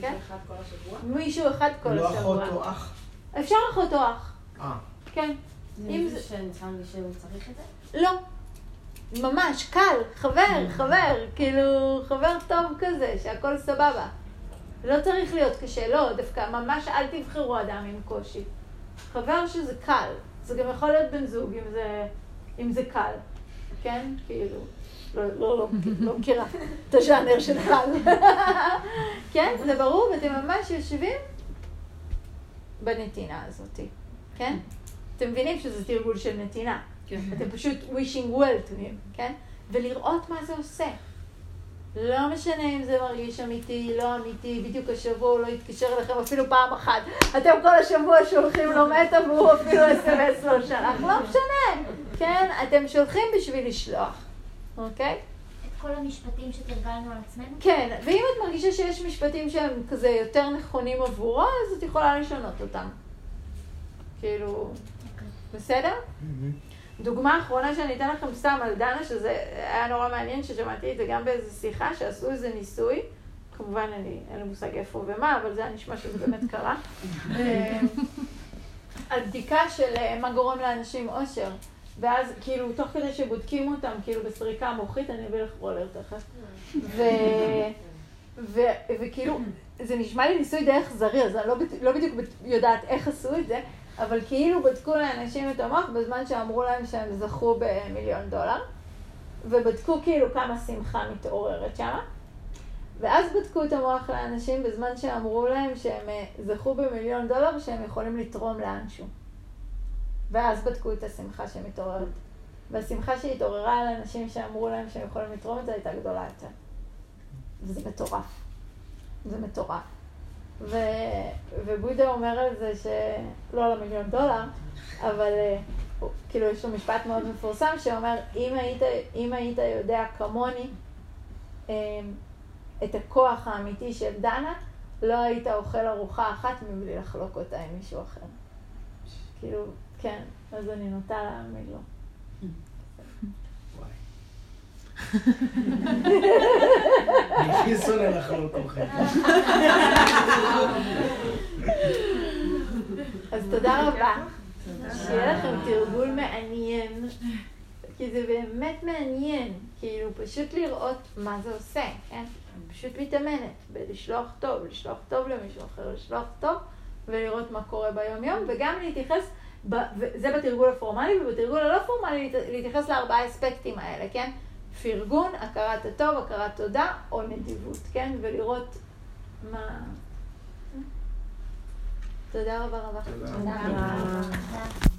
כן? אחד כל השבוע? מישהו אחד כל לא השבוע. אחות או אח. אפשר אחות או אח, אה. כן. זה מישהו שנצא לי שהוא צריך את זה? לא. ממש, קל, חבר, חבר, כאילו, חבר טוב כזה, שהכל סבבה. לא צריך להיות קשה, לא, דווקא ממש אל תבחרו אדם עם קושי. חבר שזה קל, זה גם יכול להיות בן זוג אם זה, אם זה קל, כן? כאילו, לא, לא, לא, לא מכירה את הז'אנר של קל. כן, זה ברור, ואתם ממש יושבים בנתינה הזאת, כן? אתם מבינים שזה תרגול של נתינה. כן. אתם פשוט wishing well to him, כן? ולראות מה זה עושה. לא משנה אם זה מרגיש אמיתי, לא אמיתי, בדיוק השבוע הוא לא יתקשר אליכם אפילו פעם אחת. אתם כל השבוע שולחים לו מטה והוא אפילו אס.אם.אס לא שלח, לא משנה, כן? אתם שולחים בשביל לשלוח, אוקיי? את כל המשפטים שתרגלנו על עצמנו? כן, ואם את מרגישה שיש משפטים שהם כזה יותר נכונים עבורו, אז את יכולה לשנות אותם. כאילו, בסדר? דוגמה אחרונה שאני אתן לכם סתם על דנה, שזה היה נורא מעניין, ששמעתי את זה גם באיזו שיחה, שעשו איזה ניסוי. כמובן, אני, אין לי מושג איפה ומה, אבל זה היה נשמע שזה באמת קרה. אה, על בדיקה של אה, מה גורם לאנשים אושר. ואז, כאילו, תוך כדי שבודקים אותם, כאילו, בסריקה מוחית, אני אביא לך רולר תכף. ו... ו... וכאילו, זה נשמע לי ניסוי די אכזרי, אז אני לא, לא בדיוק יודעת איך עשו את זה, אבל כאילו בדקו לאנשים את המוח בזמן שאמרו להם שהם זכו במיליון דולר, ובדקו כאילו כמה שמחה מתעוררת שם, ואז בדקו את המוח לאנשים בזמן שאמרו להם שהם אה, זכו במיליון דולר שהם יכולים לתרום לאנשהו. ואז בדקו את השמחה שמתעוררת. והשמחה שהתעוררה על אנשים שאמרו להם שהם יכולים לתרום את זה הייתה גדולה יותר. וזה מטורף. זה מטורף. ו... ובודה אומר על זה שלא על המיליון דולר, אבל אה, כאילו יש לו משפט מאוד מפורסם שאומר, אם היית, אם היית יודע כמוני אה, את הכוח האמיתי של דנה, לא היית אוכל ארוחה אחת מבלי לחלוק אותה עם מישהו אחר. כאילו, כן, אז אני נוטה להאמין לו. אני שונא לחלוק אוכל. אז תודה רבה. שיהיה לכם תרגול מעניין, כי זה באמת מעניין, כאילו פשוט לראות מה זה עושה, כן? פשוט מתאמנת בלשלוח טוב, לשלוח טוב למישהו אחר, לשלוח טוב, ולראות מה קורה ביום יום, וגם להתייחס, זה בתרגול הפורמלי, ובתרגול הלא פורמלי להת- להתייחס לארבעה אספקטים האלה, כן? פרגון, הכרת הטוב, הכרת תודה, או נדיבות, כן? ולראות מה... תודה רבה רבה. תודה. תודה רבה.